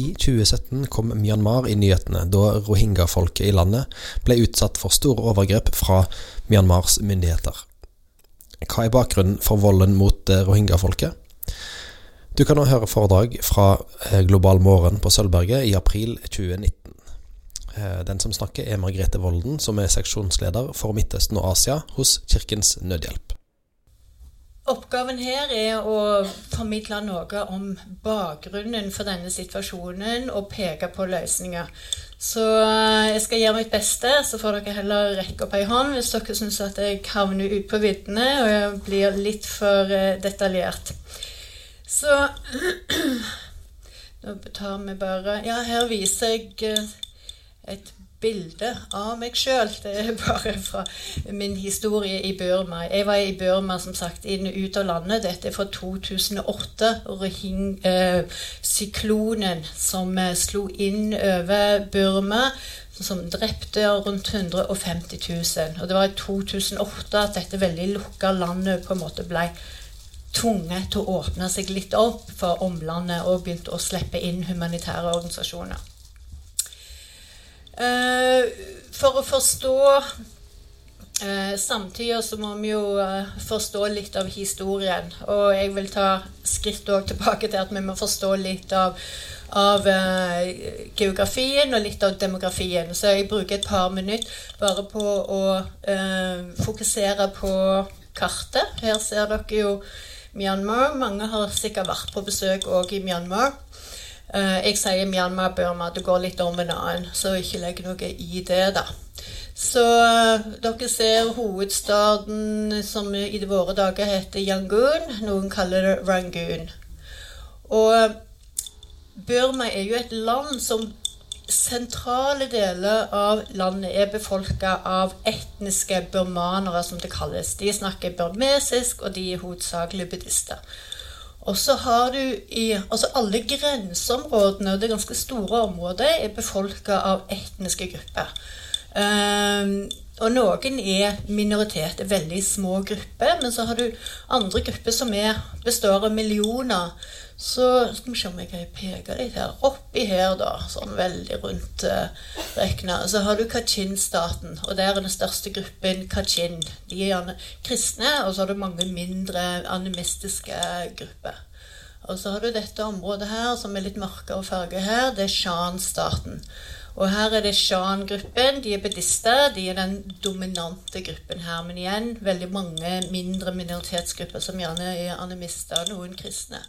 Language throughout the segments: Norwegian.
I 2017 kom Myanmar i nyhetene da rohingya-folket i landet ble utsatt for store overgrep fra Myanmars myndigheter. Hva er bakgrunnen for volden mot eh, rohingya-folket? Du kan nå høre foredrag fra eh, Global morgen på Sølvberget i april 2019. Eh, den som snakker er Margrethe Volden, som er seksjonsleder for Midtøsten og Asia hos Kirkens Nødhjelp. Oppgaven her er å formidle noe om bakgrunnen for denne situasjonen og peke på løsninger. Så jeg skal gjøre mitt beste, så får dere heller rekke opp ei hånd hvis dere syns at jeg havner ut på viddene og jeg blir litt for detaljert. Så Nå tar vi bare Ja, her viser jeg et bilde av meg sjøl. Det er bare fra min historie i Burma. Jeg var i Burma som sagt inn og ut av landet. Dette er fra 2008. Syklonen som eh, slo inn over Burma. Som drepte rundt 150 000. Og det var i 2008 at dette veldig lukka landet på en måte ble tvunget til å åpne seg litt opp for omlandet og begynte å slippe inn humanitære organisasjoner. Eh, for å forstå eh, samtida så må vi jo eh, forstå litt av historien. Og jeg vil ta skritt tilbake til at vi må forstå litt av, av geografien og litt av demografien. Så jeg bruker et par minutter bare på å fokusere på kartet. Her ser dere jo Myanmar. Mange har sikkert vært på besøk òg i Myanmar. Uh, jeg sier Myanmar, Burma. Det går litt om en annen, så ikke legg noe i det, da. Så uh, dere ser hovedstaden som i våre dager heter Yangon. Noen kaller det Rangoon. Og uh, Burma er jo et land som sentrale deler av landet er befolka av etniske burmanere, som det kalles. De snakker burmesisk, og de er hovedsakelig buddhister. Og så har du i altså Alle grenseområdene, og det ganske store området, er befolka av etniske grupper. Um, og noen er minoriteter, veldig små grupper. Men så har du andre grupper som er, består av millioner. Så skal vi se om jeg kan peke litt her. Oppi her, da, sånn veldig rundt uh, rekna, så har du Kachin-staten. Og der er den største gruppen Kachin. De er gjerne kristne, og så har du mange mindre animistiske grupper. Og så har du dette området her, som er litt mørkere farge her. Det er Shan-staten. Og her er det Shan-gruppen. De er buddhister. De er den dominante gruppen her. Men igjen veldig mange mindre minoritetsgrupper som gjerne er animister, noen kristne.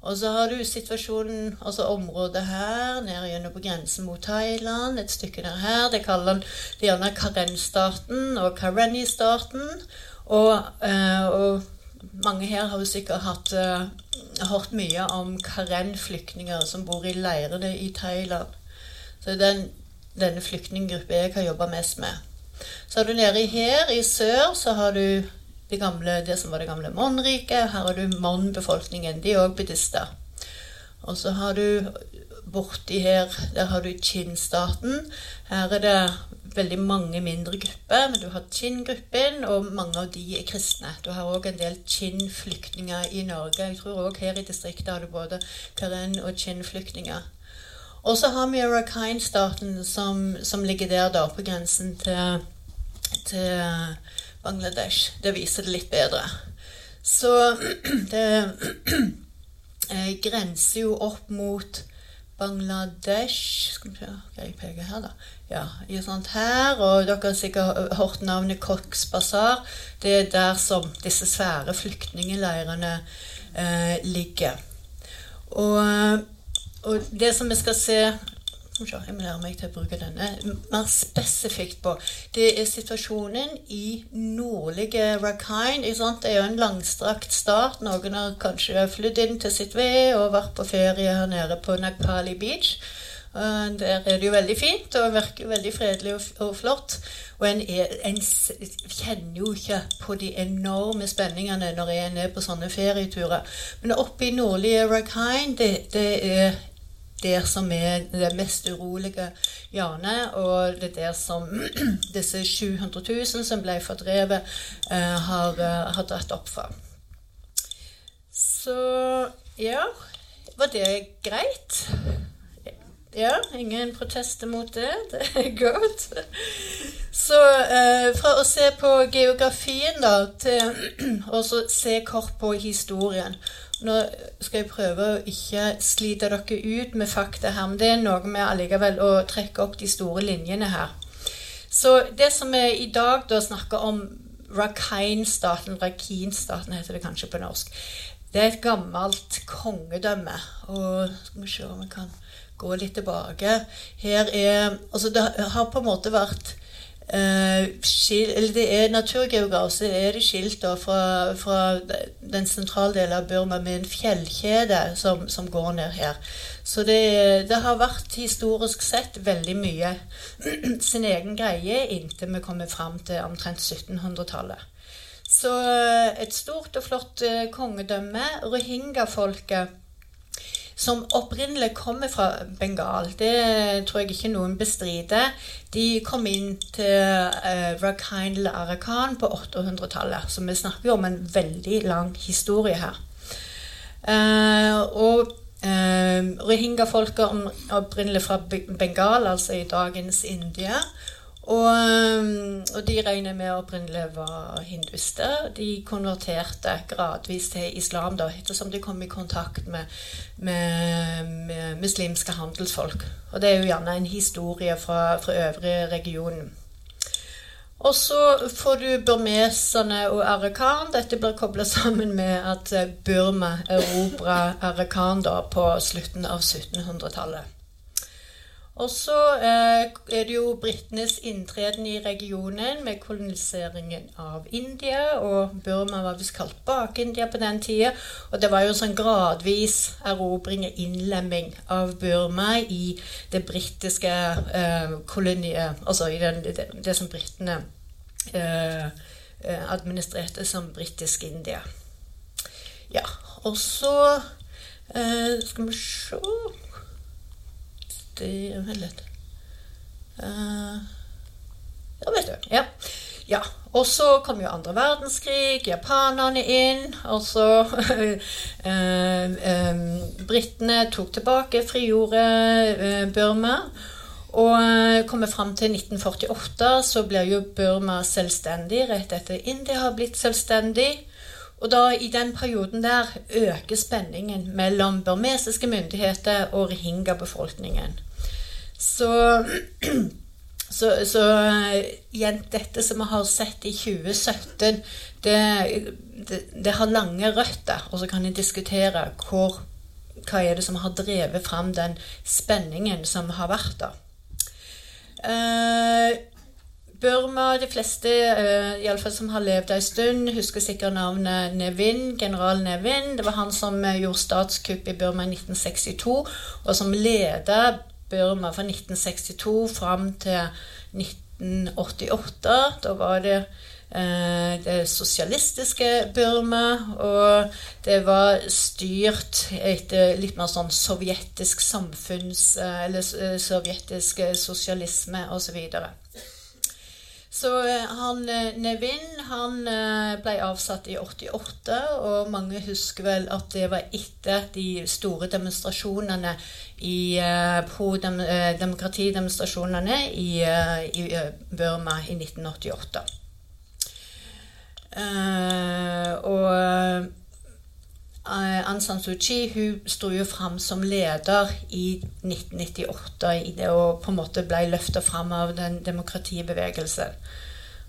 Og så har du situasjonen, altså området her, nede gjennom på grensen mot Thailand, et stykke der her. Det kaller de gjerne Karen-starten og Kareni-starten. Og, eh, og, mange her har jo sikkert hatt, uh, hørt mye om Karen-flyktninger som bor i leirene i Thailand. Så den, denne flyktninggruppa jeg har jobba mest med. Så har du nede her i sør, så har du det, gamle, det som var det gamle Mon-riket. Her har du Mon-befolkningen. De er òg buddhister. Og så har du borti her Der har du Qin-staten. Her er det veldig mange mindre grupper. Men du har Qin-gruppen, og mange av de er kristne. Du har òg en del Qin-flyktninger i Norge. Jeg tror òg her i distriktet har du både Karen- og Qin-flyktninger. Og så har vi Rakhine-staten, som, som, ligger der, da, på grensen til, til Bangladesh. Det viser det litt bedre. Så det eh, grenser jo opp mot Bangladesh Skal vi se Hva jeg peker her, da? Ja, i sånt her. Og dere har sikkert hørt navnet Cox Bazaar. Det er der som disse svære flyktningleirene eh, ligger. Og, og det som vi skal se jeg må lære meg til å bruke denne mer spesifikt på. Det er situasjonen i nordlige Rakhine. Det er jo en langstrakt start. Noen har kanskje flydd inn til sitt ved og vært på ferie her nede på Nagpali Beach. Der er det jo veldig fint og virker veldig fredelig og, flott. Og en, er, en, kjenner jo ikke på de enorme spenningene når en er på sånne ferieturer. Men oppe i nordlige Rakhine, det, det er der som er det mest urolige hjørnet, og det er der som disse 700 000 som ble fordrevet, eh, har, uh, har, dratt opp fra. Så ja Var det greit? Ja, ingen protester mot det. Det er godt. Så eh, fra å se på geografien da, til å se kort på historien. Nå skal jeg prøve å ikke slite dere ut med fakta her, men det er noe med allikevel å trekke opp de store linjene her. Så det som vi i dag da snakker om Rakhine-staten, Rakhine-staten heter det kanskje på norsk, det er et gammelt kongedømme. Og skal vi se om vi kan gå litt tilbake. Her er Altså, det har på en måte vært skil, eller det er Naturgeografisk er det skilt da, fra, fra, den sentrale delen av Burma med en fjellkjede som, som går ned her. Så det, det, har vært historisk sett veldig mye sin egen greie inntil vi kommer fram til omtrent 1700-tallet. Så eh, et stort og flott eh, kongedømme. Rohingya-folket som opprinnelig kommer fra Bengal. Det tror jeg ikke noen bestrider. De kom inn til uh, Rakhine eller Arakan på 800-tallet, så vi snakker jo om en veldig lang historie her. Uh, og uh, rohingya-folket opprinnelig fra Bengal, altså i dagens India. Og, um, og, de regner med opprinnelig var hinduister. De konverterte gradvis til islam da, ettersom de kom i kontakt med, med, med muslimske handelsfolk. Og det er jo gjerne en historie fra, fra øvrige regionen. Og så får du burmeserne og Arakan. Dette blir kobla sammen med at Burma erobra Arakan da på slutten av 1700-tallet. Og så eh, er det jo britenes inntreden i regionen med koloniseringen av India. Og Burma var visst kalt Bak-India på den tida. Og det var jo sånn gradvis erobring og innlemming av Burma i det britiske eh, koloniet Altså i den, det, det, som britene eh, eh administrerte som britisk India. Ja, og så eh, skal vi se i Vent Uh, ja, vet du. Ja. ja. Og så kom jo andre verdenskrig, japanerne inn, og så uh, uh, Britene tok tilbake, frigjorde Burma. Og kommer fram til 1948, så blir jo Burma selvstendig rett etter India har blitt selvstendig. Og da i den perioden der øker spenningen mellom burmesiske myndigheter og rohingya-befolkningen. Så, så, så igjen, dette som vi har sett i 2017, det, det, det har lange røtter. Og så kan en diskutere hvor, hva er det som har drevet fram den spenningen som har vært der. Uh, Burma, de fleste uh, i alle fall som har levd en stund, husker sikkert navnet Nevin, general Nevin. Det var han som gjorde statskupp i Burma i 1962, og som leda Burma fra 1962 fram til 1988. Da var det eh, det sosialistiske Burma, og det var styrt etter litt mer sånn sovjetisk samfunns... Eh, eller eh, sovjetisk sosialisme osv. Så eh, han eh, Nevin han eh, ble avsatt i 88, og mange husker vel at det var etter de store demonstrasjonene i, på dem, demokratidemonstrasjonene i, i, Burma i 1988. og Eh, Aung San Suu Kyi hun sto jo fram som leder i 1998 det og på en måte ble løfta fram av den demokratibevegelsen.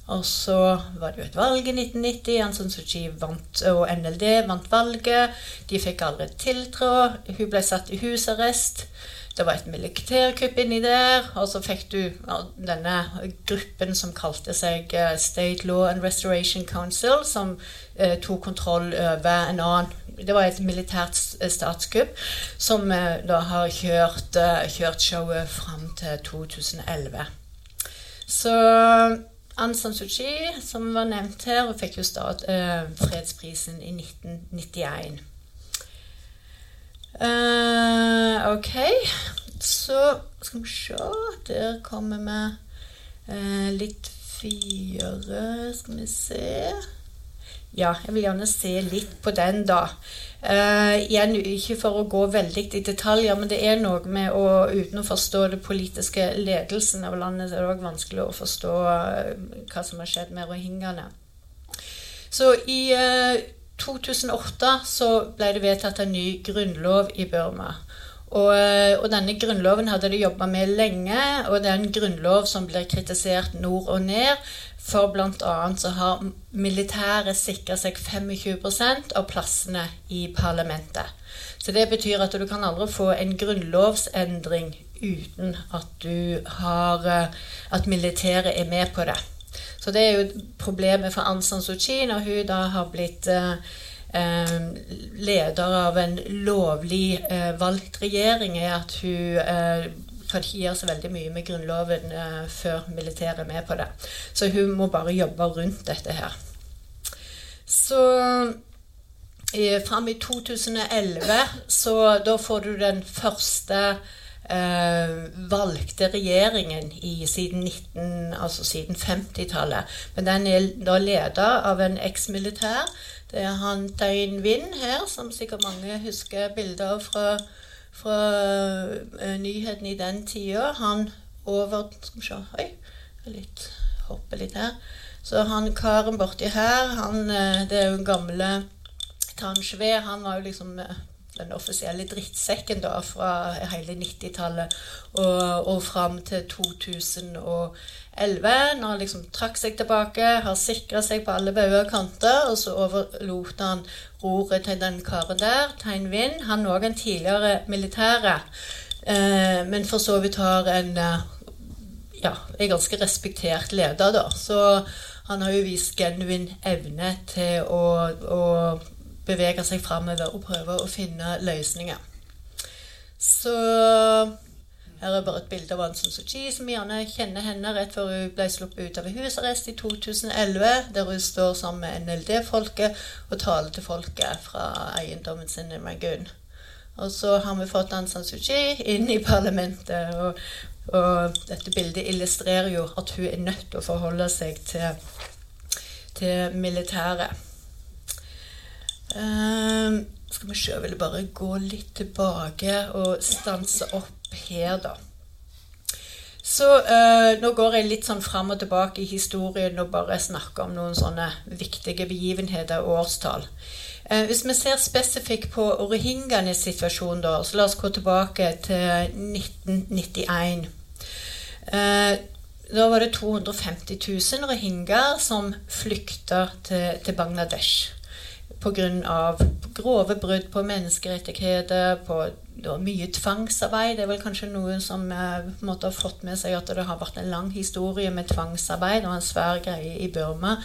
Og så var det jo et valg i 1990. Aung San Suu Kyi vant, og NLD vant valget. De fikk aldri tiltrå. Hun ble satt i husarrest. Det var et militærkupp inni der. Og så fikk du denne gruppen som kalte seg eh, State Law and Restoration Council, som eh, tok kontroll over en annen det var et militært statskupp som eh, da har kjørt, eh, kjørt showet fram til 2011. Så Aung San Suu Kyi, som var nevnt her, fikk jo stat, eh, fredsprisen i 1991. Eh, ok, så skal vi se Der kommer vi eh, litt videre. Skal vi se ja, jeg vil gjerne se litt på den, da. Uh, igjen ikke for å gå veldig i detaljer, men det er noe med å Uten å forstå det politiske ledelsen av landet, det er det òg vanskelig å forstå uh, hva som har skjedd med rohingyaene. Så i uh, 2008 så ble det vedtatt en ny grunnlov i Burma. Og, og, denne grunnloven hadde de jobba med lenge, og det er en grunnlov som blir kritisert nord og ned. For bl.a. så har militæret sikra seg 25% av plassene i parlamentet. Så det betyr at du kan aldri få en grunnlovsendring uten at du har eh, At militæret er med på det. Så det er jo problemet for Aung San Suu Kyi når hun da har blitt eh, eh leder av en lovlig eh, valgt regjering, er at hun kan ikke gjøre så veldig mye med Grunnloven eh, før militæret er med på det. Så hun må bare jobbe rundt dette her. Så eh, fram i 2011, så da får du den første eh, valgte regjeringen i, siden, 19, altså siden 50-tallet. Men den er da leda av en eksmilitær. Det er han Win her, som sikkert mange husker bilder av fra fra uh, nyhetene i den tida. Han over Skal vi se Oi, litt, hopper litt her. Så han karen borti her, han, uh, det er jo gamle Tanjve. Han var jo liksom uh, den offisielle drittsekken da fra hele 90-tallet og, og fram til 2011. Når han liksom trakk seg tilbake, har sikra seg på alle bauger og kanter, og så overlot han roret til den karen der, Tein Vind, Han er òg en tidligere militære, eh, men for så vidt har en eh, ja, en ganske respektert leder, da. Så han har jo vist genuin evne til å, å bevege seg framover og prøve å finne løsninger. Så her er bare et bilde av Aung San Suu Kyi, som gjerne kjenner henne rett før hun ble sluppet ut av husarrest i 2011, der hun står sammen med NLD-folket og taler til folket fra eiendommen sin i Rangoon. Og så har vi fått Aung San Suu Kyi inn i parlamentet, og, og, dette bildet illustrerer jo at hun er nødt til å forholde seg til, til militæret. Uh, skal vi se, jeg vil bare gå litt tilbake og stanse opp her, da. Så uh, nå går jeg litt sånn fram og tilbake i historien og bare snakker om noen sånne viktige begivenheter og årstall. Uh, hvis vi ser spesifikt på rohingyaenes situasjon, da, så la oss gå tilbake til 1991. Uh, da var det 250 000 rohingyaer som flykta til, til Bangladesh pga. grove brudd på menneskerettigheter, på mye tvangsarbeid. Det er vel kanskje noen som eh, måtte har fått med seg at det har vært en lang historie med tvangsarbeid og en svær greie i Burma.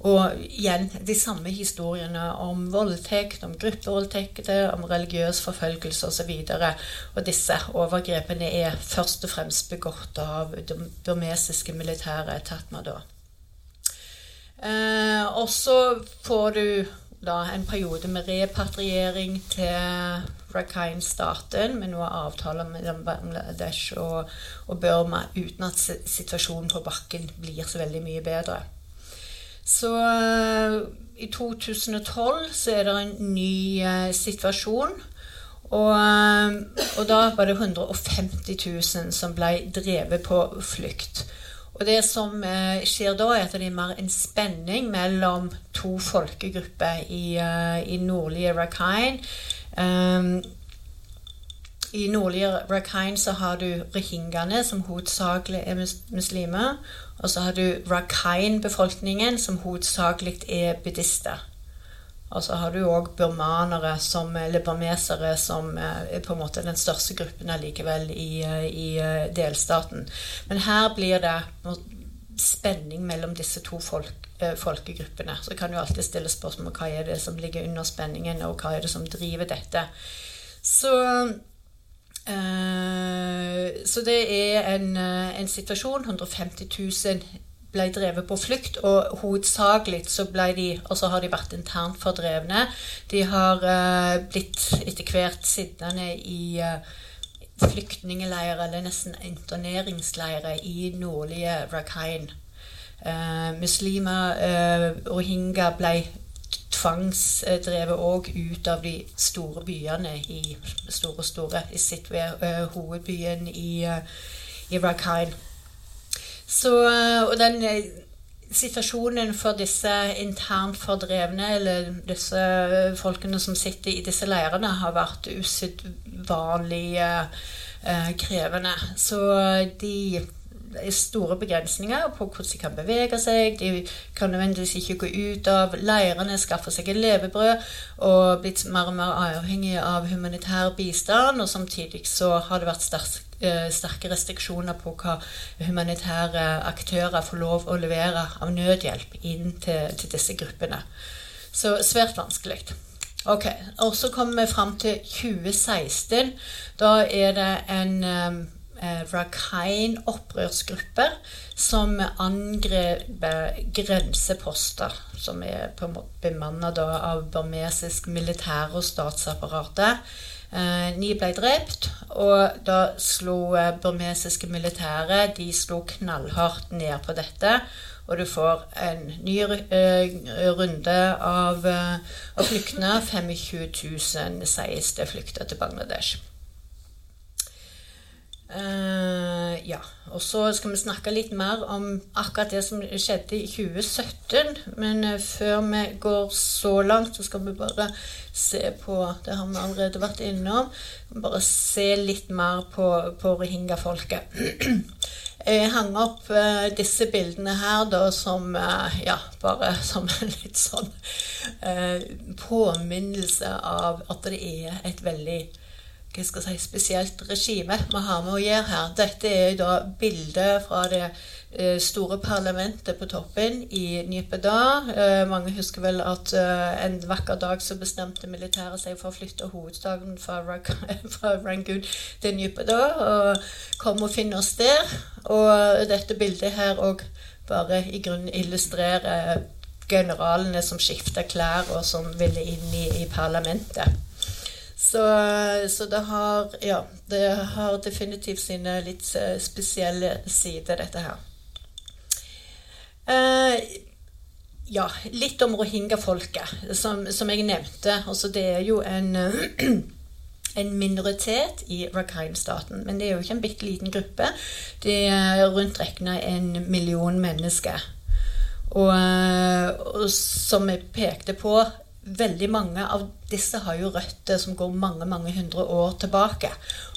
Og igjen de samme historiene om voldtekt, om gruppevoldtekter, om religiøs forfølgelse osv. Og, og disse overgrepene er først og fremst begått av det burmesiske militære Tatmadaw. Eh, og så får du da en periode med repatriering til Rakhine-staten, med noen avtaler mellom Bangladesh og, og, Burma, uten at situasjonen på bakken blir så veldig mye bedre. Så uh, i 2012 så er det en ny eh, situasjon. Og, uh, og, da var det 150 000 som ble drevet på flukt. Og det som eh, skjer da, er at det er mer en spenning mellom to folkegrupper i, uh, i nordlige Rakhine. Um, I nordlige Rakhine så har du rohingyaene, som hovedsakelig er muslimer. Og så har du Rakhine-befolkningen, som hovedsakelig er buddhister. Og så har du òg burmanere, som, eller burmesere, som eh, er på en måte den største gruppen allikevel i, eh, i eh, delstaten. Men her blir det spenning mellom disse to folk, folkegruppene. Så kan du alltid stille spørsmål hva er det som ligger under spenningen, og hva er det som driver dette. Så så det er en, en situasjon. 150 000 ble drevet på flukt, og hovedsakelig så ble de, altså har de vært internt fordrevne. De har uh, blitt etter hvert sittende i uh, flyktningleirer, eller nesten interneringsleirer, i nordlige Rakhine. Uh, muslimer, rohingya, ble tvangsdrevet òg ut av de store byene i store, store i uh, hovedbyen i, uh, i Rakhine. Så, og den situasjonen for disse internt fordrevne, eller disse folkene som sitter i disse leirene, har vært usedvanlig eh, krevende. Så de er store begrensninger på hvordan de kan bevege seg. De kan nødvendigvis ikke gå ut av leirene, skaffe seg et levebrød og blitt mer og mer avhengig av humanitær bistand. Og samtidig så har det vært sterkt Eh, sterke restriksjoner på hva humanitære aktører får lov å levere av nødhjelp inn til, til disse gruppene. Så svært vanskelig. Ok, og Så kommer vi fram til 2016. Da er det en eh, Rakhine-opprørsgruppe som angrep grenseposter, som er på en måte bemannet av burmesisk militær og statsapparatet. Eh, ni ble drept, og da slo eh, burmesiske militære de slo knallhardt ned på dette. Og du får en ny eh, runde av, av flyktninger. 25 000 sies det flykta til Bangladesh. Uh, ja. Og så skal vi snakke litt mer om akkurat det som skjedde i 2017. Men uh, før vi går så langt, så skal vi bare se på Det har vi allerede vært innom. Bare se litt mer på, på rohingya-folket. Jeg hang opp uh, disse bildene her da som Ja, bare som en litt sånn påminnelse av at det er et veldig hva skal jeg si, spesielt regime vi har med å gjøre her. Dette er da bildet fra det eh, store parlamentet på toppen i Nypeda. Eh, mange husker vel at eh, en vakker dag så bestemte militæret seg for å flytte hovedstaden fra, Rangoon til Nypeda, og kom og finne oss der. Og dette bildet her òg bare i grunnen illustrerer generalene som skifta klær, og som ville inn i, i parlamentet. Så, så, det har Ja, det har definitivt sine litt eh, spesielle sider, dette her. Eh, ja, litt om rohingya-folket, som, som, jeg nevnte. Altså, det er jo en en minoritet i Rakhine-staten. Men det er jo ikke en bitte liten gruppe. Det er rundt regna en million mennesker. Og, eh, og, som jeg pekte på, veldig mange av disse har jo røtter som går mange mange hundre år tilbake.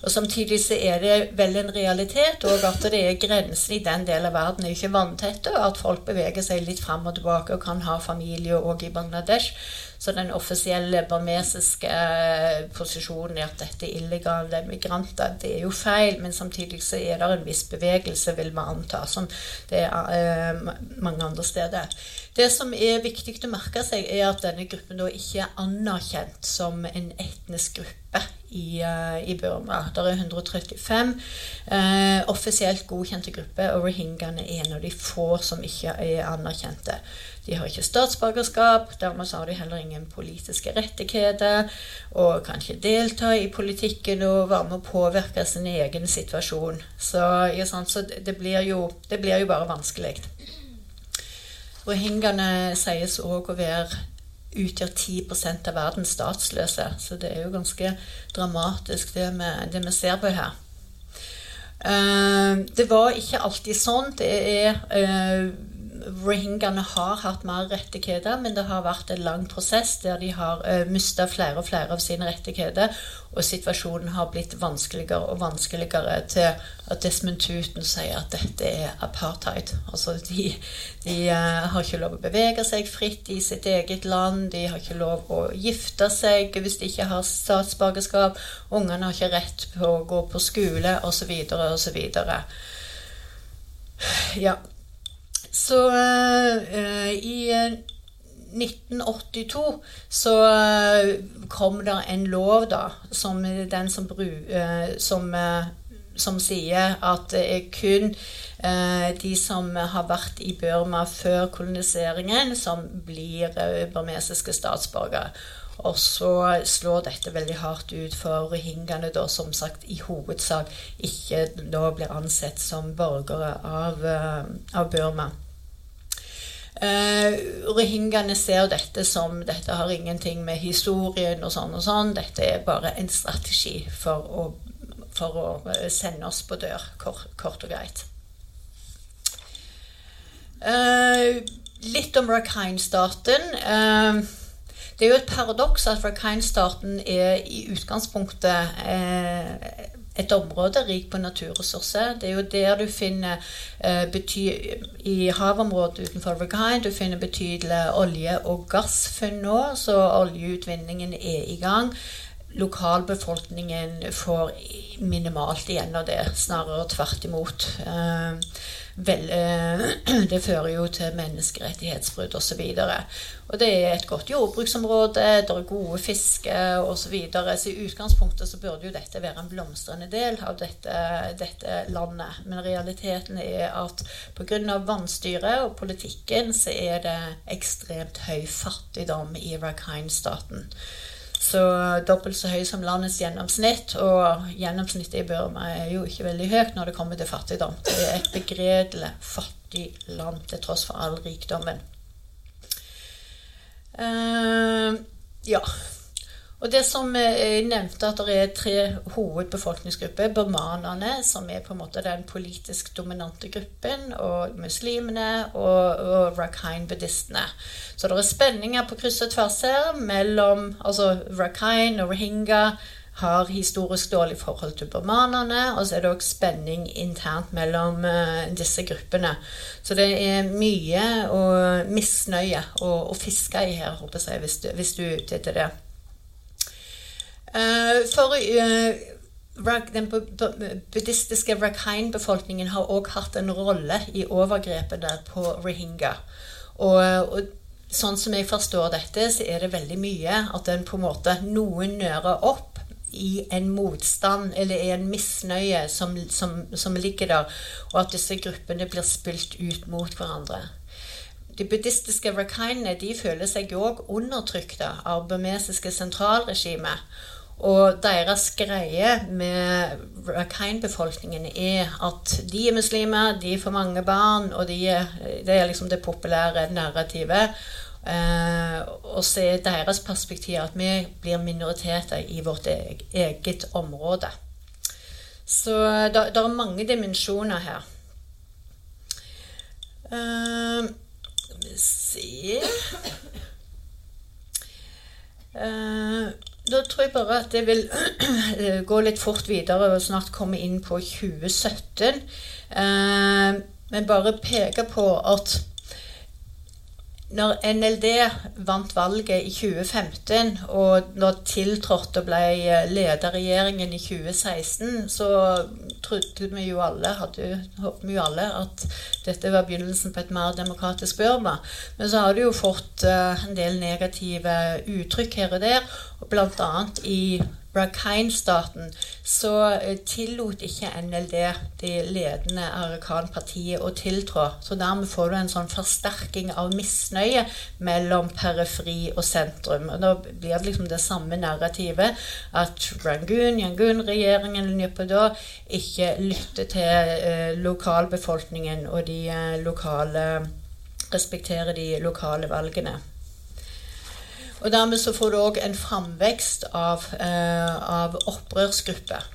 Og Samtidig så er det vel en realitet og at det er grenser i den delen av verden er ikke vanntette, og at folk beveger seg litt fram og tilbake og kan ha familie òg i Bangladesh. Så den offisielle burmesiske eh, posisjonen i at dette er illegale migranter, det er jo feil. Men samtidig så er det en viss bevegelse, vil vi anta, som det er uh, mange andre steder. Det som er viktig å merke seg, er at denne gruppen da ikke er anerkjent som en etnisk gruppe i, uh, i Burma. Det er 135 eh, offisielt godkjente grupper, og rohingyaene er en av de få som ikke er anerkjente. De har ikke statsborgerskap, dermed har de heller ingen politiske rettigheter og kan ikke delta i politikken og være med å påvirke sin egen situasjon. Så, ja, så det, blir jo, det, blir jo, bare vanskelig. Rohingyaene sies òg å være utgjør 10% av verdens statsløse. Så det er jo ganske dramatisk, det vi, det vi ser på her. Uh, det var ikke alltid sånn. Det er uh, rohingyaene har hatt mer rettigheter, men det har vært en lang prosess der de har uh, eh, mista flere og flere av sine rettigheter, og situasjonen har blitt vanskeligere og vanskeligere til at Desmond Tuton sier at dette er apartheid. Altså de, de uh, har ikke lov å bevege seg fritt i sitt eget land, de har ikke lov å gifte seg hvis de ikke har statsborgerskap, ungene har ikke rett på å gå på skole, osv., osv. Ja, så uh, i 1982 eh, så kom det en lov, da, som den som, uh, som, som sier at det er kun de som har vært i Burma før koloniseringen, som blir burmesiske statsborgere. Og så slår dette veldig hardt ut for rohingyaene, da som sagt i hovedsak ikke da blir ansett som borgere av, av Burma. Uh, Rohingyaene ser dette som dette har ingenting med historien og sånn og sånn. Dette er bare en strategi for å, for å sende oss på dør, kort, kort og greit. Uh, litt om Rakhine-staten. Uh, det er jo et paradoks at Rakhine-staten er i utgangspunktet eh, et område rikt på naturressurser. Det er jo der du finner eh, I havområdet utenfor Rakhine du finner betydelig olje- og gassfunn nå, så oljeutvinningen er i gang. Lokalbefolkningen får minimalt igjen av det, snarere tvert imot. Eh, vel, eh, det fører jo til menneskerettighetsbrudd osv. Og, det er et godt jordbruksområde, det er gode fiske osv. Så, videre. så i utgangspunktet så burde jo dette være en blomstrende del av dette, dette landet. Men realiteten er at pga. vannstyret og politikken så er det ekstremt høy fattigdom i Rakhine-staten så dobbelt så høy som landets gjennomsnitt. Og gjennomsnittet i Burma er jo ikke veldig høyt når det kommer til fattigdom. Det er et begredelig fattig land til tross for all rikdommen. Uh, ja. Og det som jeg nevnte, at det er tre hovedbefolkningsgrupper. Burmanerne, som er på en måte den politisk dominante gruppen, og muslimene og, og rakhine-buddhistene. Så det er spenninger på kryss og tvers her mellom altså Rakhine og rohingya har historisk dårlig forhold til burmanerne, og så er det òg spenning internt mellom uh, disse gruppene. Så det er mye og misnøye å, å fiske i her, håper jeg, hvis du, hvis du er etter det. Eh, for eh, den buddhistiske Rakhine-befolkningen har òg hatt en rolle i overgrepene på rohingya. Og, og, sånn som jeg forstår dette, så er det veldig mye at den på en måte noen nører opp i en motstand eller i en misnøye som, som, som ligger der, og at disse gruppene blir spilt ut mot hverandre. De buddhistiske rakhinene de føler seg òg undertrykte av burmesiske sentralregimet. Og deres greie med Rakhine-befolkningen er at de er muslimer, de får mange barn, og de er, det er liksom det populære narrativet. Eh, og så er deres perspektiv at vi blir minoriteter i vårt eget område. Så det, er mange dimensjoner her. Uh, skal vi se uh, da tror jeg bare at jeg vil gå litt fort videre og snart komme inn på 2017. Eh, men bare peke på at når NLD vant valget i 2015 og når tiltrådte og ble lederregjeringen i 2016, så trodde vi jo alle, hadde, håpet vi jo alle at dette var begynnelsen på et mer demokratisk Burma. Men så har det jo fått uh, en del negative uttrykk her og der, og bl.a. i Rakhine-staten, så eh, tillot ikke NLD, det ledende Arakan-partiet, å tiltrå. Så dermed får du en sånn forsterking av misnøye mellom periferi og sentrum. Og Da blir det liksom det samme narrativet at Rangoon, Yangoon-regjeringen da ikke lytter til eh, lokalbefolkningen og de eh, lokale respekterer de lokale valgene. Og dermed så får du òg en framvekst av, eh, av opprørsgrupper.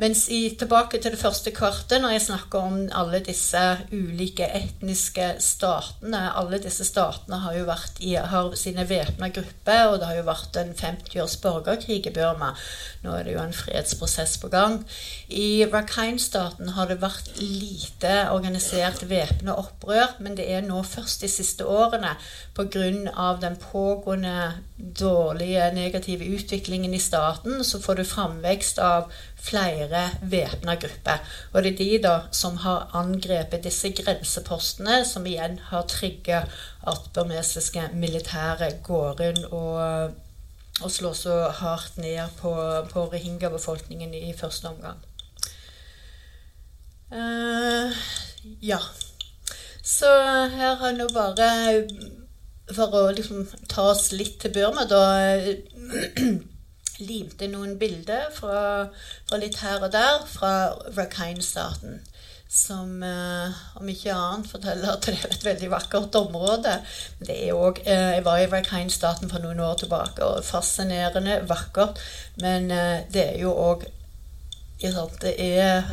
Mens i, tilbake til det første kartet, når jeg snakker om alle disse ulike etniske statene Alle disse statene har jo vært i, har sine væpna grupper, og det har jo vært en 50 års borgerkrig i Burma. Nå er det jo en fredsprosess på gang. I Rakhine-staten har det vært lite organisert væpna opprør, men det er nå først de siste årene pga. den pågående dårlige, negative utviklingen i staten, så får du framvekst av flere væpna grupper. Og det er de da som har angrepet disse grensepostene, som igjen har trigga at burmesiske militære går inn og, og slår så hardt ned på, på rohingya-befolkningen i første omgang. Uh, ja. Så her har nå bare For å liksom ta oss litt til Burma, da limte noen bilder fra, fra, litt her og der fra Rakhine-staten. som eh, om ikke annet forteller at det er et veldig vakkert område. Det er også, eh, Jeg var i Rakhine-staten for noen år tilbake, og fascinerende, vakkert. Men eh, det er jo òg Det er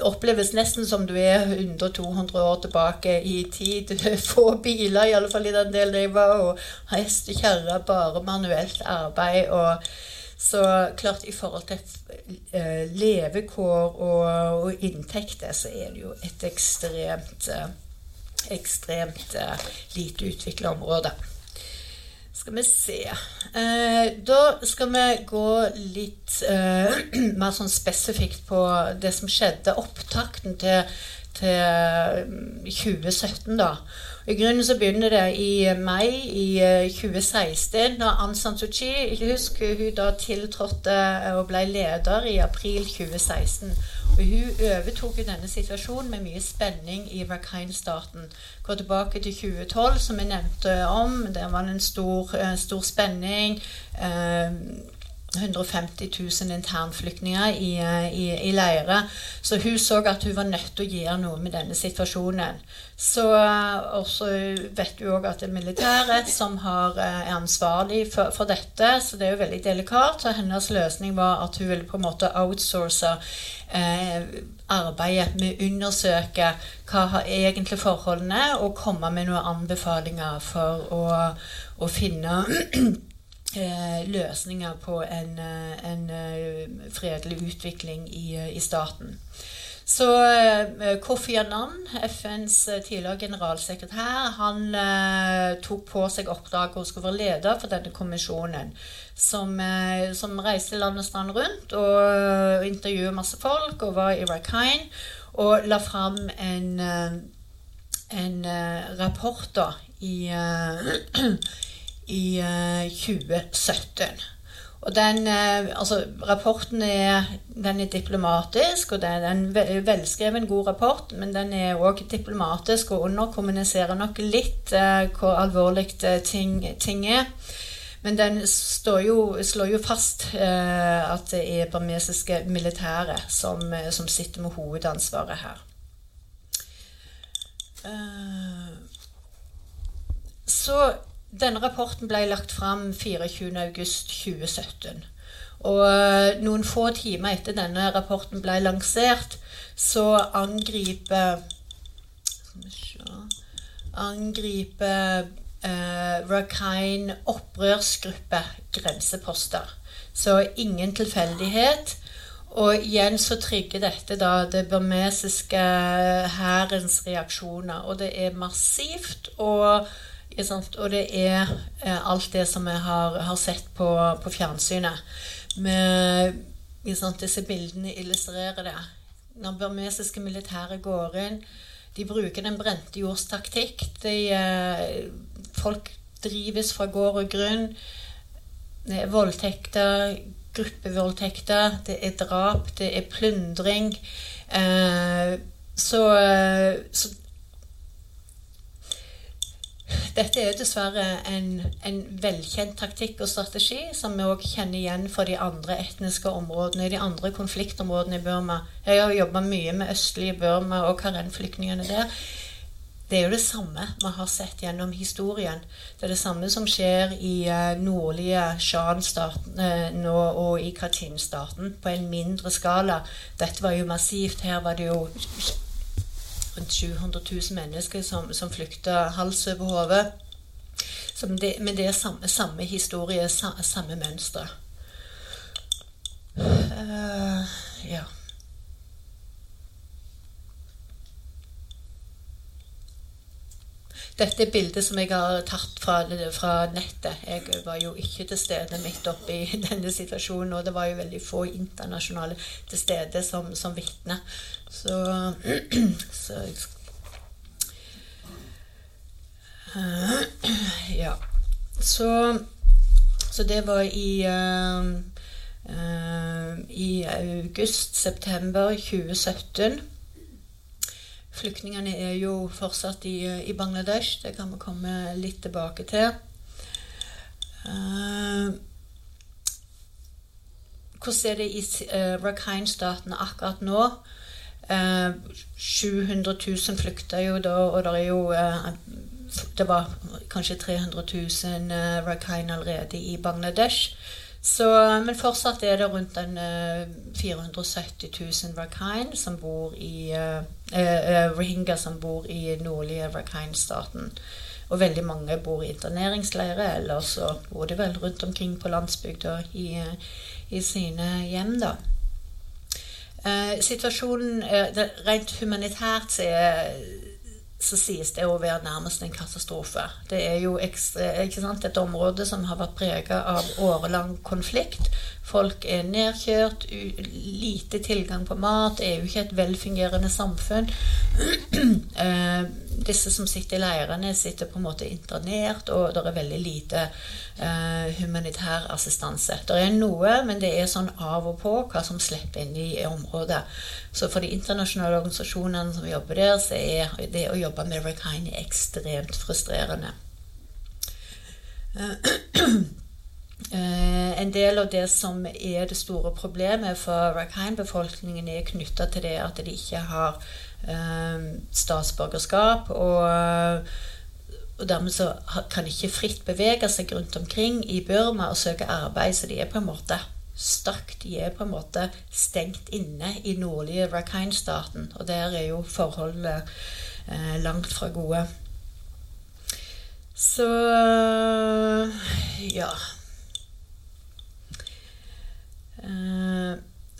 oppleves nesten som du er 100-200 år tilbake i tid. Få biler, i alle fall i den delen jeg var, og hest og kjerre, bare manuelt arbeid. og så klart i forhold til eh, levekår og, og, inntekter, så er det jo et ekstremt eh, ekstremt eh, lite utvikla område. Skal vi se Da skal vi gå litt mer sånn spesifikt på det som skjedde, opptakten til, til 2017, da. I grunnen så begynner det i mai i 2016, eh, da Aung San Suu Kyi Husk hun da tiltrådte og ble leder i april 2016. Og Hun overtok denne situasjonen med mye spenning i Rakhine-staten. Går tilbake til 2012, som jeg nevnte om. Der var det en stor, eh, stor spenning. Eh, 150 000 internflyktninger i, eh, i, i leire. Så hun så at hun var nødt til å gjøre noe med denne situasjonen. Så eh, også vet hun òg at det er militæret som har, eh, er ansvarlig for, for, dette, så det er jo veldig delikat. Så hennes løsning var at hun ville på en måte outsource eh, arbeidet med å undersøke hva har egentlig forholdene, og komme med noen anbefalinger for å, å finne løsninger på en, eh, en, eh, fredelig utvikling i, i staten. Så Kofi Annan, FNs tidligere generalsekretær, han tok på seg oppdraget å skulle være leder for denne kommisjonen, som, som reiste land og strand rundt og intervjuet masse folk og var i Rakhine og la fram en, en rapport da i i 2017. Eh, og den, eh, altså, Rapporten er, er diplomatisk, og det er en velskreven, god rapport. Men den er òg diplomatisk og underkommuniserer nok litt uh, hvor alvorlig ting, ting, er. Men den jo, slår jo fast eh, at det er burmesiske militære som, som, sitter med hovedansvaret her. Eh, så denne rapporten ble lagt fram 24.8.2017. Og eh, noen få timer etter denne rapporten ble lansert, så angriper Angriper eh, Rakhine opprørsgruppe grenseposter. Så ingen tilfeldighet. Og igjen så trigger dette da det burmesiske hærens reaksjoner. Og det er massivt. og og det er eh, alt det som vi har, har sett på, på fjernsynet. Med, disse bildene illustrerer det. Når burmesiske militære går inn, de bruker den brente jords taktikk. De, eh, folk drives fra gård og grunn. Det er voldtekter, gruppevoldtekter, det er drap, det er plyndring. Eh, så, så dette er dessverre en, en, velkjent taktikk og strategi som vi òg kjenner igjen for de andre etniske områdene, de andre konfliktområdene i Burma. Jeg har jobba mye med østlige Burma og Karen-flyktningene der. Det er jo det samme vi har sett gjennom historien. Det er det samme som skjer i uh, nordlige Shan-staten nå og i Katin-staten på en mindre skala. Dette var jo massivt. Her var det jo rundt 700 000 mennesker som, som flykta hals over hode. Men det er samme, samme historie, samme mønster. Uh, ja. Dette er bildet som jeg har tatt fra, fra, nettet. Jeg var jo ikke til stede midt oppe i denne situasjonen, og det var jo veldig få internasjonale til stede som, som vitne. Så, så Ja. Så, så, det var i uh, uh, I august-september 2017. Flyktningene er jo fortsatt i, i, Bangladesh. Det kan vi komme litt tilbake til. Uh, hvordan er det i uh, Rakhine-statene akkurat nå? Uh, 700 000 flykta jo da, og det er jo eh, Det var kanskje 300 000 eh, Rakhine allerede i Bangladesh. Så, men fortsatt er det rundt en, 470 000 Rakhine som bor i Rohingya som bor i nordlige Rakhine-staten. Og veldig mange bor i interneringsleirer, eller så bor de vel rundt omkring på landsbygda i, i sine hjem, da. Eh, situasjonen eh, Rent humanitært så, er, så, sies det å være nærmest en katastrofe. Det er jo ekstra, et område som har vært preget av årelang konflikt. Folk er nedkjørt, lite tilgang på mat, er jo ikke et velfungerende samfunn. eh, disse som sitter i leirene, sitter på en måte internert, og det er veldig lite eh, humanitær assistanse. Det er noe, men det er sånn av og på hva som slipper inn i området. Så for de internasjonale organisasjonene som jobber der, så er det å jobbe med Rakhine ekstremt frustrerende. Uh, en del av det som er det store problemet for Rakhine-befolkningen, er knytta til det at de ikke har uh, statsborgerskap. Og, og, dermed så kan de ikke fritt bevege seg rundt omkring i Burma og søke arbeid. Så de er på en måte stakk. De er på en måte stengt inne i nordlige Rakhine-staten. Og der er jo forholdene uh, langt fra gode. Så ja Eh,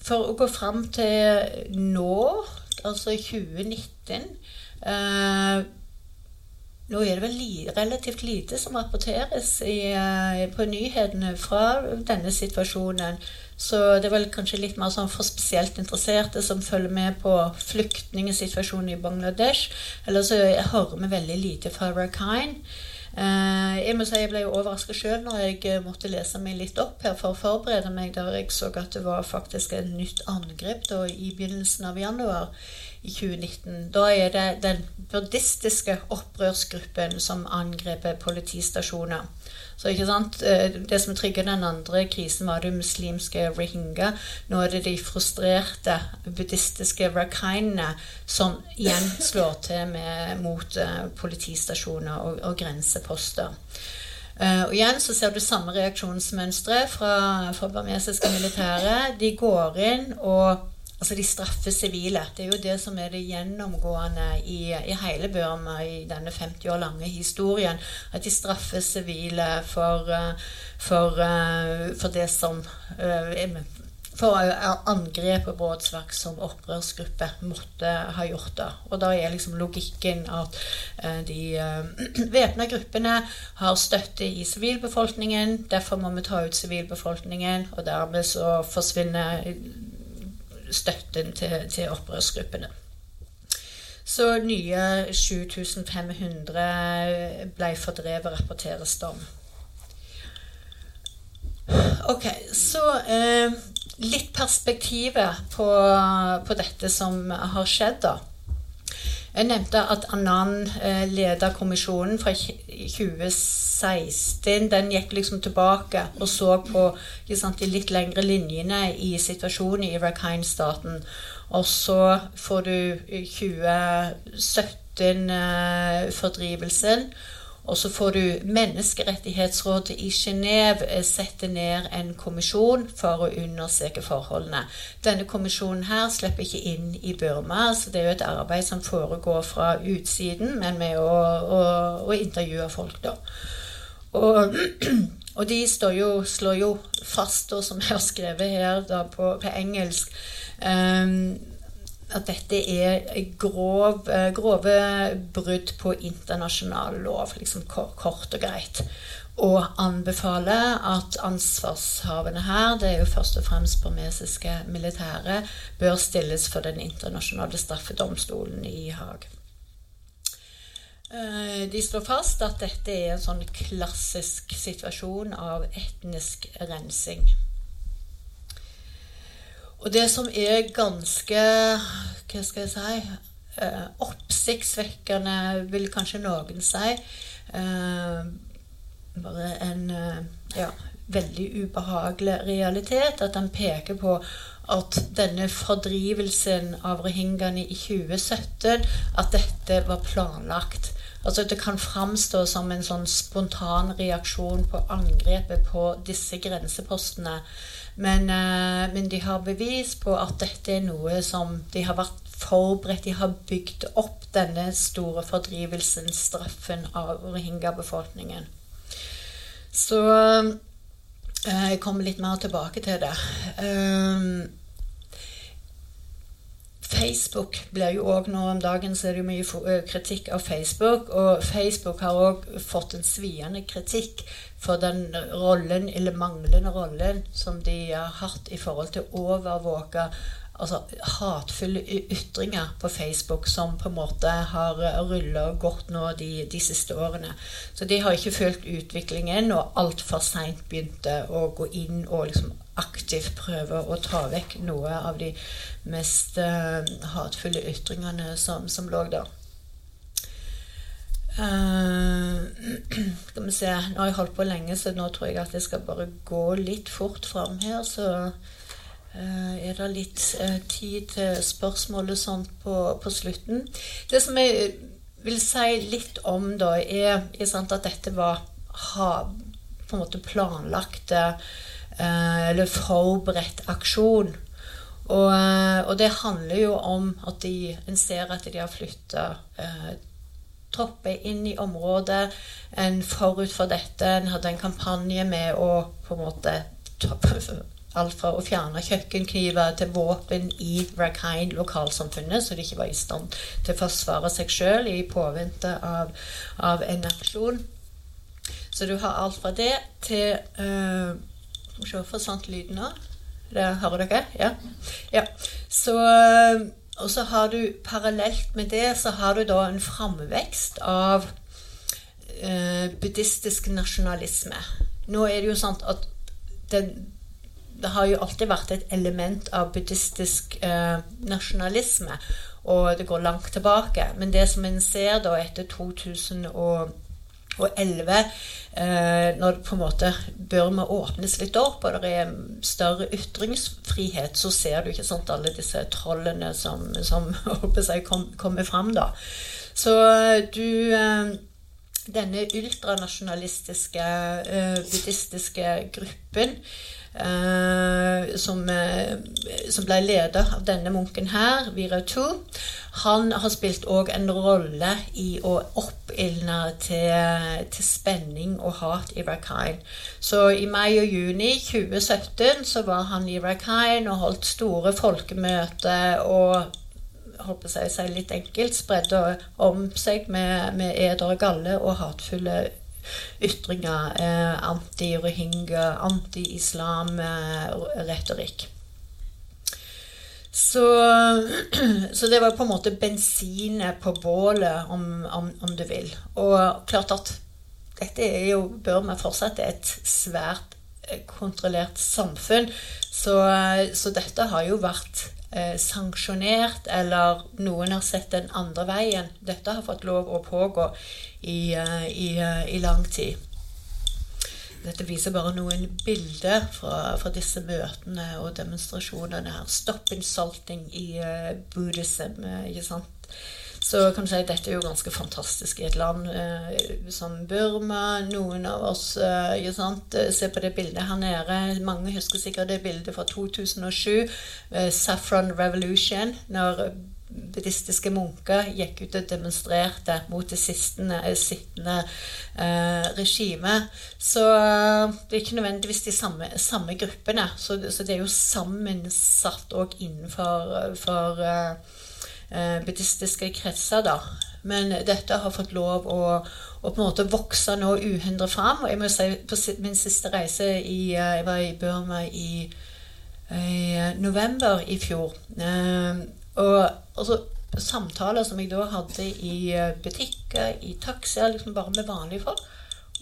for å gå fram til nå, altså 2019 eh, nå er det vel li, relativt lite som rapporteres i, uh, på nyhetene fra denne situasjonen. Så det er vel kanskje litt mer sånn for spesielt interesserte som følger med på flyktningsituasjonen i Bangladesh. Eller så hører vi veldig lite fra Rakhine. Eh, jeg må si jeg ble overraska sjøl når jeg eh, måtte lese meg litt opp her for å forberede meg, der jeg så at det var faktisk et nytt angrep da, i begynnelsen av januar i 2019. Da er det den buddhistiske opprørsgruppen som angriper politistasjoner. Så ikke sant? Eh, det som trigget den andre krisen, var det muslimske rohingya. Nå er det de frustrerte buddhistiske rakhainene som igjen slår til med, mot uh, politistasjoner og, og grenseposter. Uh, og igjen så ser du samme reaksjonsmønstre fra, fra barmesiske militære. De går inn og Altså de straffer sivile. Det er jo det som er det gjennomgående i, i hele Burma i denne 50 år lange historien. At de straffer sivile for, eh, for, eh, for det som eh, for angrep og brotsverk som opprørsgruppe måtte ha gjort. da. Og da er liksom logikken at de væpna gruppene har støtte i sivilbefolkningen. Derfor må vi ta ut sivilbefolkningen, og dermed så forsvinner støtten til, til opprørsgruppene. Så nye 7500 ble fordrevet, rapporteres det om. Ok, så eh, litt perspektivet på, på, dette som har skjedd, da. Jeg nevnte at Annan eh, leda kommisjonen fra 2016. Den gikk liksom tilbake og så på sant, de litt lengre linjene i situasjonen i Rakhine-staten. Og så får du 2017-fordrivelsen. Eh, og så får du Menneskerettighetsrådet i Genéve eh, sette ned en kommisjon for å undersøke forholdene. Denne kommisjonen her slipper ikke inn i Burma, så det er jo et arbeid som foregår fra utsiden, men med å, å, å intervjue folk, da. Og, og de jo, slår jo fast, og som jeg har skrevet her da, på, på engelsk um, at dette er grov, eh, grove brudd på internasjonal lov, liksom kort og greit. Og anbefaler at ansvarshavende her, det er jo først og fremst burmesiske militære, bør stilles for den internasjonale straffedomstolen i Haag. Eh, de slår fast at dette er en sånn klassisk situasjon av etnisk rensing. Og det som er ganske Hva skal jeg si eh, Oppsiktsvekkende, vil kanskje noen si. Eh, bare en eh, ja, veldig ubehagelig realitet. At han peker på at denne fordrivelsen av rohingyaene i 2017 at dette var planlagt. Altså Det kan framstå som en sånn spontan reaksjon på angrepet på disse grensepostene. Men, eh, men, de har bevis på at dette er noe som de har vært forberedt De har bygd opp denne store fordrivelsen, straffen av rohingya-befolkningen. Så eh, jeg kommer litt mer tilbake til det. Facebook blir jo òg nå om dagen så er det jo mye kritikk av Facebook. Og Facebook har òg fått en sviende kritikk for den rollen, eller manglende rollen, som de har hatt i forhold til å overvåke altså, hatefulle ytringer på Facebook som på en måte har rulla godt nå de, de, siste årene. Så de har ikke fulgt utviklingen og altfor seint begynte å gå inn og liksom aktivt prøver å ta vekk noe av de mest uh, hatefulle ytringene som, som lå der. Uh, skal vi se Nå har jeg holdt på lenge, så nå tror jeg at jeg skal bare gå litt fort fram her. Så uh, er det litt tid til spørsmålet sånn på, på, slutten. Det som jeg vil si litt om, da, er, er at dette var ha, på en måte planlagte eller forberedt aksjon. Og, og, det handler jo om at de, en ser at de har flytta tropper inn i området. En forut for dette en hadde en kampanje med å på en måte Alt fra å fjerne kjøkkenkniver til våpen i Rakhine, lokalsamfunnet, så de ikke var i stand til å forsvare seg sjøl i påvente av, av, en aksjon. Så du har alt fra det til uh, vi se, forsvant lyden nå? Det, hører dere? Ja. ja. Så og så har du parallelt med det så har du da en framvekst av eh, buddhistisk nasjonalisme. Nå er det jo sånn at det, det, har jo alltid vært et element av buddhistisk eh, nasjonalisme, og det går langt tilbake. Men det som en ser da etter 2000 og og 11, eh, når på en måte Burma åpnes litt opp, og det er større ytringsfrihet, så ser du ikke sant, alle disse trollene som, som seg, kom, kommer fram. da. Så eh, du eh, Denne ultranasjonalistiske eh, buddhistiske gruppen Eh, som, eh, som, ble leder av denne munken her, Viratu, han har spilt òg en rolle i å oppildne til, til, spenning og hat i Rakhine. Så i mai og juni 2017 så var han i Rakhine og holdt store folkemøter og holdt på å si litt enkelt, spredde om seg med, med eder og galle og hatefulle ytringer. Eh, Anti-rohingya, anti-islam-retorikk. Så, så, det var på en måte bensinet på bålet, om, om, om, du vil. Og klart at dette er jo, bør vi fortsette et svært eh, kontrollert samfunn. Så, så dette har jo vært eh, sanksjonert, eller noen har sett den andre veien. Dette har fått lov å pågå i, eh, i, eh, i lang tid. Dette viser bare noen bilder fra, fra, disse møtene og demonstrasjonene her. Stop insulting i uh, buddhism. ikke sant? Så kan du si at dette er jo ganske fantastisk i et land eh, som Burma. Noen av oss eh, sant? ser på det bildet her nede. Mange husker sikkert det bildet fra 2007. Saffron Revolution. når buddhistiske munker gikk ut og demonstrerte mot det sittende, eh, sittende eh, regimet. Så eh, det er ikke nødvendigvis de samme, samme gruppene. Så, så, det er jo sammensatt òg innenfor for, eh, buddhistiske kretser, da. Men dette har fått lov å, å på en måte vokse nå uhindret fram. Og jeg må si på min siste reise i, Jeg var i Burma i, i november i fjor. Eh, og altså, samtaler som jeg da hadde i eh, butikker, i taxier, liksom bare med vanlige folk.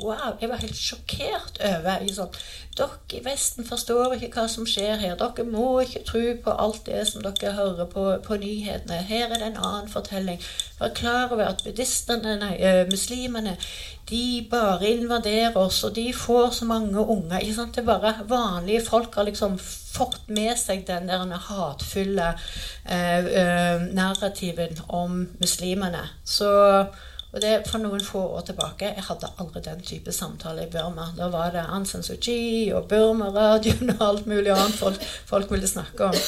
Wow, jeg var helt sjokkert over sånn, Dere i Vesten forstår ikke hva som skjer her. Dere må ikke tro på alt det som dere hører på, på nyhetene. Her er det en annen fortelling. Vær klar over at buddhistene, nei, uh, muslimene de bare invaderer oss, og de får så mange unger. Ikke sant? Det er bare Vanlige folk har liksom fått med seg den der hatfulle uh, uh, narrativen om muslimene. Så og det for noen få år tilbake. Jeg hadde aldri den type samtale i Burma. Da var det Aung San Suu Kyi og Burma-radioen og alt mulig annet folk, folk ville snakke om.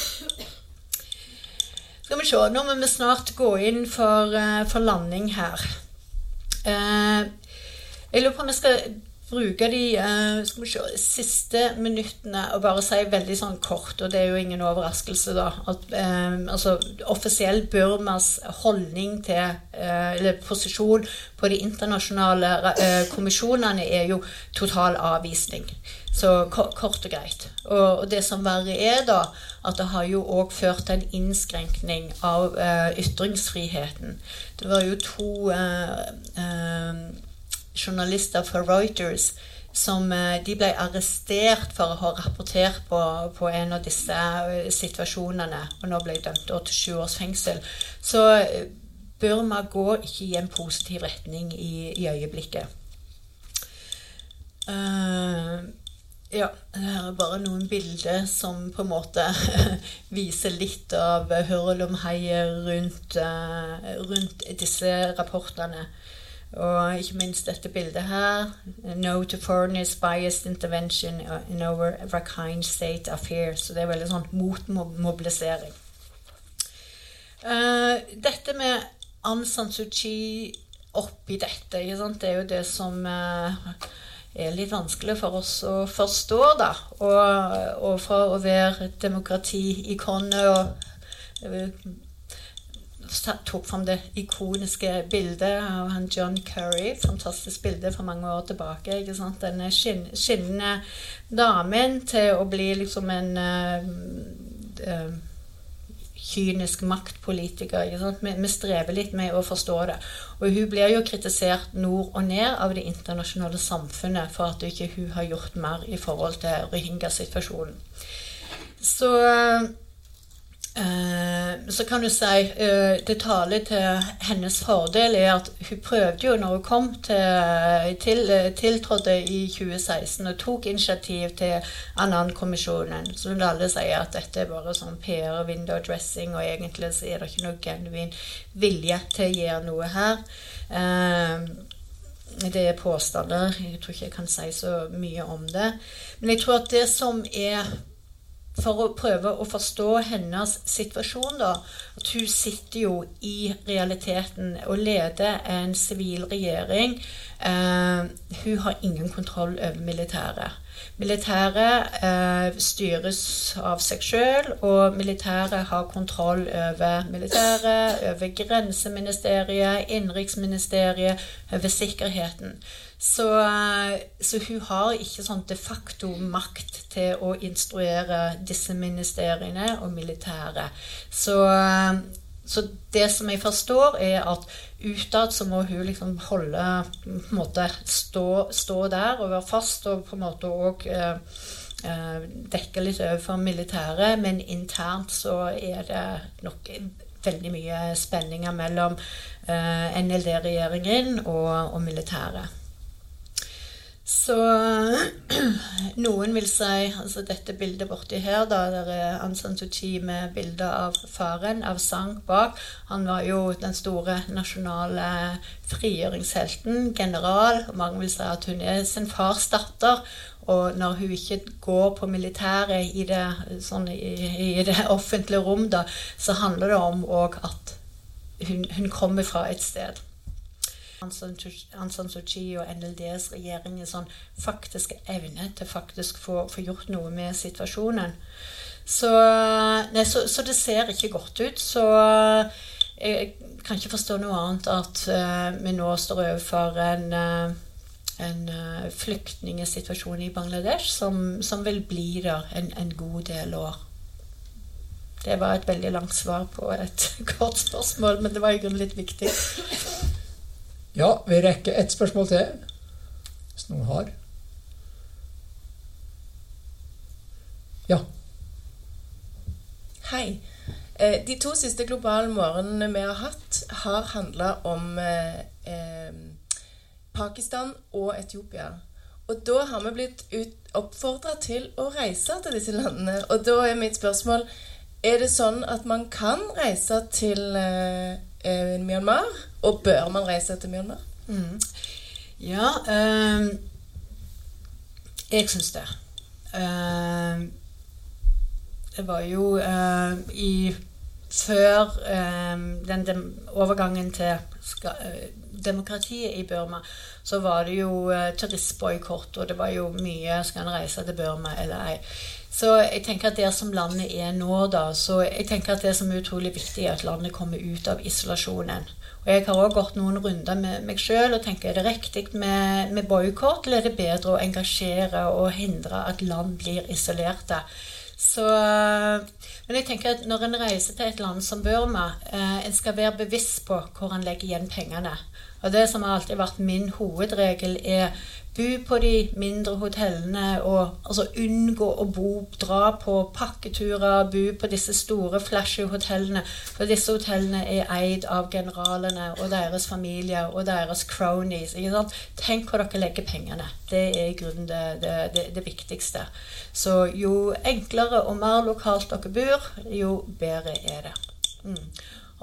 Skal vi se Nå må vi snart gå inn for, uh, for landing her. Uh, jeg lurer på om jeg skal bruke de vi se, siste minuttene og bare si veldig sånn kort, og det er jo ingen overraskelse, da, at uh, altså, offisiell Burmas holdning til uh, eller posisjon på de internasjonale kommisjonene er jo total avvisning. Så kort og greit. Og, det som verre er, da, at det har jo òg ført til en innskrenkning av ytringsfriheten. Det var jo to journalister for Reuters som eh, de ble arrestert for å ha rapportert på, på en av disse eh, situasjonene, og nå ble dømt til sju års fengsel. Så eh, Burma går ikke i en positiv retning i, i øyeblikket. Uh, ja, her er bare noen bilder som på en måte viser litt av hurlumheiet rundt, uh, rundt disse rapportene. Og ikke minst dette bildet her. No to foreigners biased intervention in our Rakhine state affair. Så det er veldig sånn motmobilisering. Uh, dette med Aung San Suu Kyi oppi dette, det er jo det som uh, er litt vanskelig for oss å forstå, da. Og, og for å være demokrati-ikonet og uh, tok fram det ikoniske bildet av han John Curry. Fantastisk bilde for mange år tilbake. ikke sant? Denne skinn, skinnende damen til å bli liksom en uh, uh, kynisk maktpolitiker. ikke sant? Vi, vi, strever litt med å forstå det. Og hun blir jo kritisert nord og ned av det internasjonale samfunnet for at ikke hun har gjort mer i forhold til rohingya-situasjonen. Så uh, så kan du si uh, det taler til hennes fordel er at hun prøvde jo når hun kom til, til tiltrådte i 2016 og tok initiativ til Annan-kommisjonen. Så vil alle si at dette er bare sånn PR, window dressing, og egentlig så er det ikke noe genuin vilje til å gjøre noe her. Uh, det er påstander. Jeg tror ikke jeg kan si så mye om det. Men jeg tror at det som er for å prøve å forstå hennes situasjon, da. At hun sitter jo i realiteten og leder en sivil regjering. Eh, hun har ingen kontroll over militæret. Militæret eh, styres av seg sjøl, og militæret har kontroll over militæret, over grenseministeriet, innenriksministeriet, over sikkerheten. Så, så, hun har ikke sånn de facto makt til å instruere disse ministeriene og militæret. Så, så, det som jeg forstår, er at utad så må hun liksom holde på en måte stå, stå der og være fast og på en måte òg eh, eh, dekke litt overfor militæret, men internt så er det nok veldig mye spenninger mellom eh, NLD-regjeringen og, og militæret. Så noen vil si altså Dette bildet borti her, da, der er Aung San Suu Kyi med bilde av faren, av Sang bak. Han var jo den store nasjonale frigjøringshelten, general. Mange vil si at hun er sin fars datter. Og når hun ikke går på militæret i det, sånn, i, i det offentlige rom, da, så handler det om òg at hun, hun kommer fra et sted. Aung San Suu Kyi og NLDs regjering en sånn faktisk evne til faktisk få, få gjort noe med situasjonen. Så, nei, så, så, det ser ikke godt ut. Så jeg kan ikke forstå noe annet at uh, vi nå står overfor en, uh, en uh, flyktningsituasjon i Bangladesh som, som vil bli der en, en, god del år. Det var et veldig langt svar på et kort spørsmål, men det var i grunnen litt viktig. Ja, vi rekker ett spørsmål til. Hvis noen har. Ja. Hei. Eh, De to siste globale morgenene vi har hatt, har handla om eh, eh, Pakistan og Etiopia. Og da har vi blitt oppfordra til å reise til disse landene. Og da er mitt spørsmål Er det sånn at man kan reise til eh, Myanmar? Og bør man reise til Myanmar? Mm. Ja eh, Jeg syns det. Eh, det var jo eh, i Før eh, den dem, overgangen til ska, eh, demokratiet i Burma, så var det jo uh, turistboikott, og det var jo mye Skal en reise til Burma eller ei? Så jeg tenker at der som landet er nå, da, så jeg tenker at det som er utrolig viktig, er at landet kommer ut av isolasjonen. Og Jeg har òg gått noen runder med meg sjøl og tenker er det riktig med, med boikott, eller er det bedre å engasjere og hindre at land blir isolerte? Så, men jeg tenker at når en reiser til et land som Burma, eh, en skal være bevisst på hvor en legger igjen pengene. Og det som har alltid vært min hovedregel, er bo på de mindre hotellene og altså unngå å bo, dra på pakketurer, bo på disse store, flashy hotellene. For disse hotellene er eid av generalene og deres familier og deres cronies. Tenk hvor dere legger pengene. Det er i grunnen det, det, det, det viktigste. Så jo enklere og mer lokalt dere bor, jo bedre er det. Mm.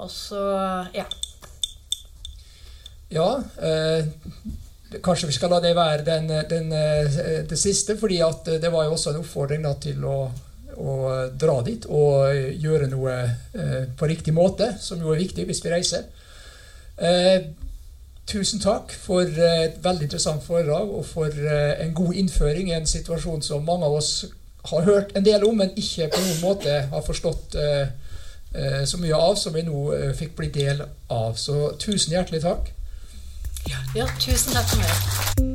Og så, ja. Ja, eh, kanskje vi skal la det være den, den, eh, det siste, fordi det var jo også en oppfordring da, til å, å, dra dit og gjøre noe eh, på riktig måte, som jo er viktig hvis vi reiser. Eh, tusen takk for et veldig interessant foredrag og for eh, en god innføring i en situasjon som mange av oss har hørt en del om, men ikke på noen måte har forstått eh, så mye av som vi nå fikk bli del av. Så tusen hjertelig takk. Ja, tusen takk for meg.